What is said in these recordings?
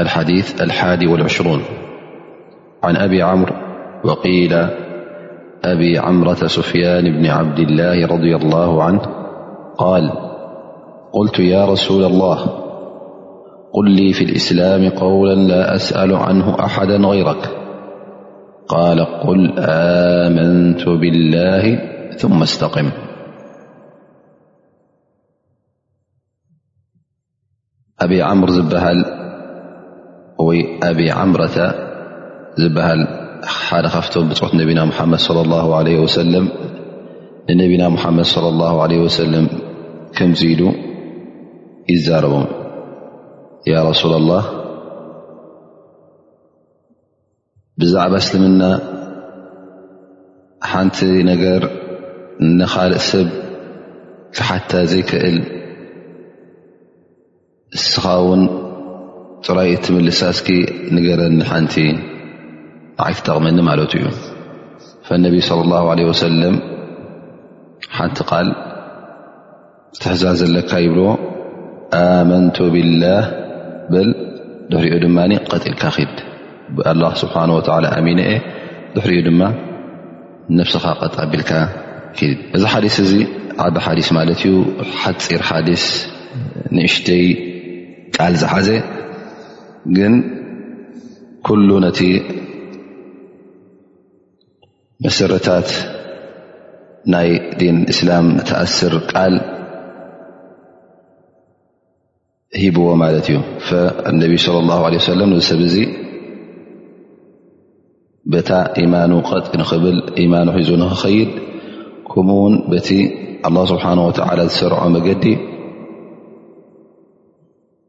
الحديث الحاديوالعشرون عن أبي عمر وقيل أبي عمرة سفيان بن عبد الله - رضي الله عنه - قال قلت يا رسول الله قل لي في الإسلام قولا لا أسأل عنه أحدا غيرك قال قل آمنت بالله ثم استقم ኣብይ ዓምር ዝበሃል ወይ ኣብ ዓምረተ ዝበሃል ሓደ ካብቶም ብፆት ነቢና ሙሓመድ ለ ላ ለ ወሰለም ንነቢና ሙሓመድ ለ ላ ለ ወሰለም ከምዚ ኢሉ ይዛረቦም ያ ረሱላ ላ ብዛዕባ እስልምና ሓንቲ ነገር ንኻልእ ሰብ ክሓታ ዘይክእል እስኻ ውን ጥራይ እትምልሳ እስኪ ንገረኒ ሓንቲ ንዓይ ትጠቕመኒ ማለቱ እዩ ፈነቢ صለ ላه ለ ወሰለም ሓንቲ ቃል ትሕዛዝ ዘለካ ይብልዎ ኣመንቱ ብላህ በል ድሕሪኡ ድማ ቀጢልካ ኪድ ብኣላ ስብሓ ወላ ኣሚነ እየ ድሕሪኡ ድማ ነብስኻ ቀጥ ኣቢልካ ኪድ እዚ ሓዲስ እዚ ዓቢ ሓዲስ ማለት እዩ ሓፂር ሓዲስ ንእሽተይ ቃል ዝሓዘ ግን ኩሉ ነቲ መሰረታት ናይ ዲን እስላም ትኣስር ቃል ሂብዎ ማለት እዩ ነቢ صለ ላ ለ ሰለም እዚ ሰብ እዚ በታ ኢማኑ ቐጥ ንኽብል ኢማኑ ሒዙ ንክኸይድ ከምኡ ውን በቲ ኣላ ስብሓን ወተላ ዝሰርዖ መገዲ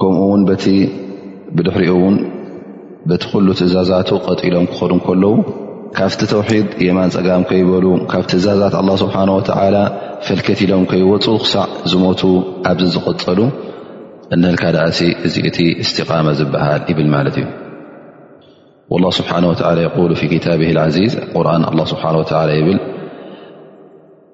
ከምኡ ውን በቲ ብድሕሪኡ እውን በቲ ኩሉ ትእዛዛቱ ቀጢሎም ክኸዱ ከለዉ ካብቲ ተውሒድ የማን ፀጋም ከይበሉ ካብ ትእዛዛት ኣላ ስብሓን ወተዓላ ፈልከት ኢሎም ከይወፁ ክሳዕ ዝሞቱ ኣብዚ ዝቐፀሉ እንህልካ ደኣሲ እዚ እቲ እስትቃመ ዝበሃል ይብል ማለት እዩ ላ ስብሓን ወላ የቁሉ ፊ ክታብ ዓዚዝ ቁርን ኣላ ስብሓን ወላ ይብል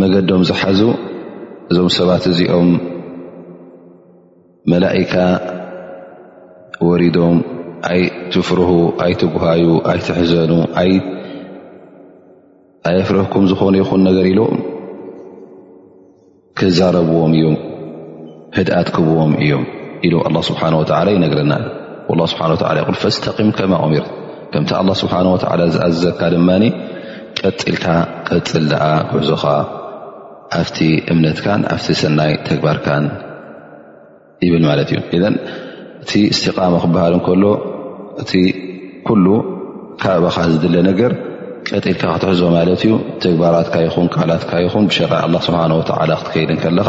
መገዶም ዝሓዙ እዞም ሰባት እዚኦም መላእካ ወሪዶም ኣይትፍርሁ ኣይትጉሃዩ ኣይትሕዘኑ ኣየፍርህኩም ዝኾኑ ይኹን ነገር ኢሎም ክዛረብዎም እዮም ህድኣት ክብዎም እዮም ኢሉ ኣላ ስብሓን ወላ ይነግረና ኣ ላ ስብሓን ወላ ይል ፈስተቂም ከማ ኦሚር ከምቲ ኣላ ስብሓን ወላ ዝኣዘዘካ ድማ ቀፅልካ ቀፅል ደኣ ጉዕዞኻ ኣብቲ እምነትካን ኣብቲ ሰናይ ተግባርካን ይብል ማለት እዩ እዘን እቲ እስትቃማ ክበሃል እንከሎ እቲ ኩሉ ካባኻ ዝድለ ነገር ቀጢልካ ክትሕዞ ማለት እዩ ተግባራትካ ይኹን ቃላትካ ይኹን ብሸርዒ ኣላ ስብሓን ወላ ክትከይድ ከለኻ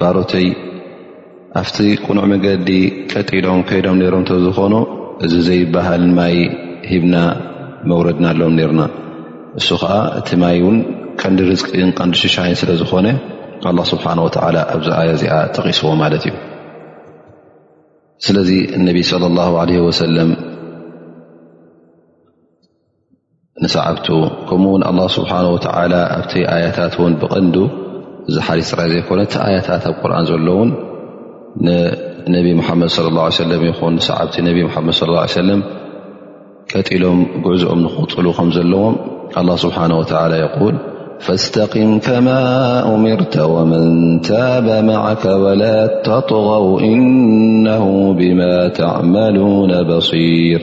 ባሮተይ ኣብቲ ቅኑዕ መገዲ ቀጢሎም ከይዶም ነይሮም ተዝኾኑ እዚ ዘይበሃል ማይ ሂብና መውረድና ኣሎም ነርና እሱ ከዓ እቲ ማይ እውን ቀንዲ ርዝቅን ቀንዲ ሽሻይን ስለ ዝኾነ ኣላ ስብሓን ወተላ ኣብዚ ኣያ እዚኣ ተቂስዎ ማለት እዩ ስለዚ እነቢ ለ ላ ለ ወሰለም ንሰዓብቱ ከምኡ ውን ኣላ ስብሓን ወተዓላ ኣብቲ ኣያታት እውን ብቐንዱ እዚ ሓሊስ ጥራይ ዘይኮነ እቲ ኣያታት ኣብ ቁርን ዘሎውን ንነቢ ሙሓመድ ስለ ላ ሰለም ይኹን ሰዓብቲ ነቢ ሓመድ ስ ሰለም ቀጢሎም ጉዕዞኦም ንክቕፅሉ ከም ዘለዎም ኣላ ስብሓን ወተላ ይል ፈስተቂም ከማ እምርተ ወመን ታበ ማዓከ ወላ ተጥغው እነሁ ብማ ተዕመሉነ በሲር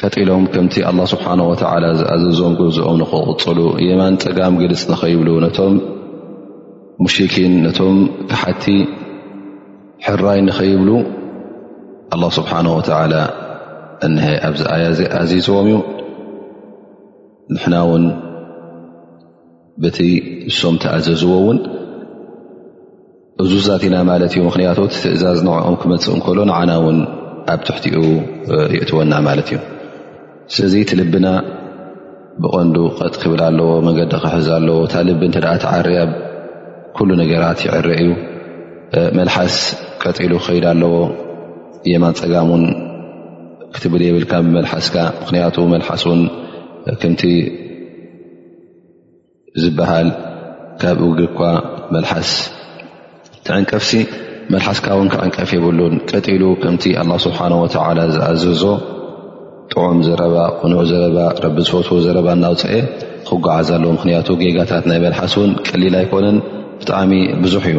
ቀጢሎም ከምቲ ኣላ ስብሓን ወተዓላ ዝኣዘዞም ጉዕዝኦም ንኸቕፅሉ የማን ፀጋም ግልፅ ንኸይብሉ ነቶም ሙሽኪን ነቶም ክሓቲ ሕራይ ንኸይብሉ ኣላ ስብሓን ወተዓላ እንሀ ኣብዚ ኣያ እዚ ኣዚዝዎም እዩ ንሕና ውን በቲ እሶም ተኣዘዝዎ እውን እዙዛት ኢና ማለት እዩ ምክንያቱ እቲ ትእዛዝ ንኦም ክመፅእ እንከሎ ንዓና እውን ኣብ ትሕቲኡ ይእትወና ማለት እዩ ስለዚ እቲ ልብና ብቐንዱ ቀጥ ክብል ኣለዎ መንገዲ ክሕዝ ኣለዎ እታ ልቢ እተ ተዓርያ ኩሉ ነገራት ይዕረ እዩ መልሓስ ቀጢሉ ክከይድ ኣለዎ የማን ፀጋም ውን ክትብል የብልካ ብመልሓስካ ምክንያቱ መልሓስ ውን ከምቲ ዝበሃል ካብ እግሪ እኳ መልሓስ ትዕንቀፍሲ መልሓስካ ውን ክዕንቀፍ የብሉን ቀጢሉ ከምቲ ኣላ ስብሓን ወተላ ዝኣዘዞ ጥዑም ዘረባ ቅኑዕ ዘረባ ረቢ ዝፈትዎ ዘረባ እናውፅአ ክጓዓዝ ኣለዎ ምክንያቱ ጌጋታት ናይ መልሓስ እውን ቀሊል ኣይኮነን ብጣዕሚ ብዙሕ እዩ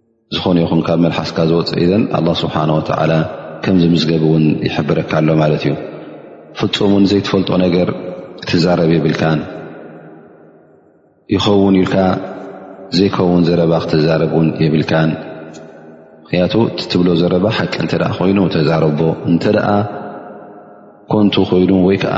ዝኾነ ይኹን ካብ መልሓስካ ዝወፅእ ኢዘን ኣላ ስብሓን ወተዓላ ከም ዝምዝገብ እውን ይሕብረካ ኣሎ ማለት እዩ ፍፁም ውን ዘይትፈልጦ ነገር ክትዛረብ የብልካን ይኸውን ኢልካ ዘይከውን ዘረባ ክትዛረብ እውን የብልካን ምክንያቱ ትትብሎ ዘረባ ሓቂ እንተ ኮይኑ ተዛረቦ እንተ ኮንቱ ኮይኑ ወይ ከዓ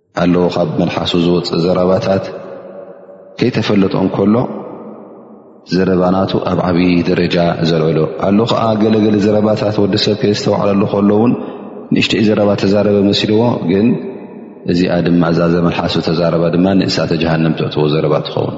ኣለዉ ካብ መልሓሱ ዝወፅእ ዘረባታት ከይተፈለጦ እንከሎ ዘረባናቱ ኣብ ዓብዪ ደረጃ ዘልዕሎ ኣሉ ከዓ ገለገለ ዘረባታት ወዲ ሰብ ከየዝተባዕለሉ ከሎእውን ንእሽተይ ዘረባ ተዛረበ መሲልዎ ግን እዚኣ ድማ እዛ ዘመልሓሱ ተዛረባ ድማ ንእሳተ ጀሃንም ተእትዎ ዘረባ ትኸውን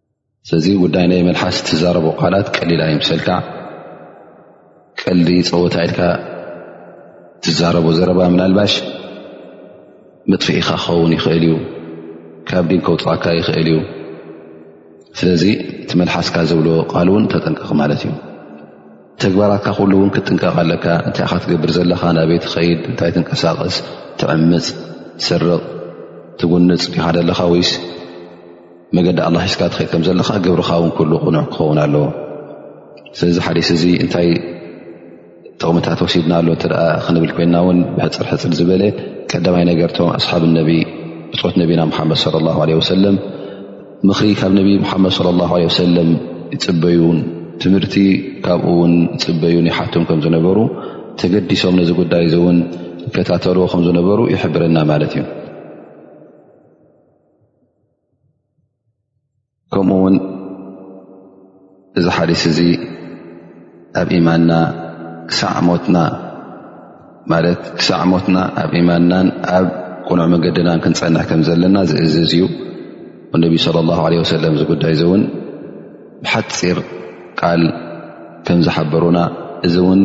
ስለዚ ጉዳይ ናይ መልሓስ ትዛረቦ ቃላት ቀሊል ኣይምሰልካ ቀልዲ ፀወታ ኢልካ ትዛረቦ ዘረባ ምናልባሽ መጥፍኢኻ ክኸውን ይኽእል እዩ ካብ ዲን ከውፅኣካ ይኽእል እዩ ስለዚ እቲ መልሓስካ ዝብሎ ቃል እውን ተጠንቀቕ ማለት እዩ ተግባራትካ ኩሉ እውን ክትጥንቀቕ ኣለካ እንታይ ካ ትገብር ዘለካ ናበይ ትኸይድ እንታይ ትንቀሳቀስ ትዕምፅ ትስርቕ ትጉንፅ ዲካ ደለካ ወይስ መገዲ ኣላ ሒዝካ ትኸይድ ከም ዘለካ ግብርካ ውን ኩሉ ቕኑዕ ክኸውን ኣለዎ ስለዚ ሓዲስ እዚ እንታይ ጥቕምታት ወሲድና ኣሎ እተ ክንብል ኮይና ውን ብሕፅር ሕፅር ዝበለ ቀዳማይ ነገርቶም ኣስሓብ ነቢ ብፆት ነቢና ሓመድ ለ ላ ለ ወሰለም ምኽሪ ካብ ነቢ ሓመድ ለ ላ ለ ወሰለም ይፅበዩን ትምህርቲ ካብኡ ውን ይፅበዩን ይሓቶም ከም ዝነበሩ ተገዲሶም ነዚ ጉዳይ እዚ እውን ይከታተልዎ ከም ዝነበሩ ይሕብረና ማለት እዩ ከምኡ ውን እዚ ሓዲስ እዚ ኣብ ኢማንና ክሳዕ ሞትና ማለት ክሳዕ ሞትና ኣብ ኢማንናን ኣብ ቅኑዕ መገድናን ክንፀንሕ ከም ዘለና ዝእዝዝ እዩ ነቢ ለ ላ ለ ወሰለም ዝጉዳይ ውን ብሓፂር ቃል ከም ዝሓበሩና እዚ እውን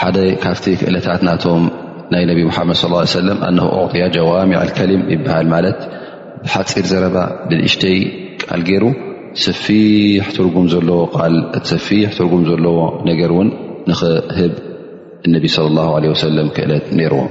ሓደ ካብቲ ክእለታት ናቶም ናይ ነቢ ሙሓመድ ስ ሰለም ኣነ ኣዕጥያ ጀዋሚዕ ከሊም ይበሃል ማለት ብሓፂር ዘረባ ብንእሽተይ ቃል ገይሩ ሰፊሕ ትርጉም ዘለዎ ቃል ሰፊሕ ትርጉም ዘለዎ ነገር እውን ንኽህብ እነቢ ለ ላ ለ ወሰለም ክእለት ነይርዎም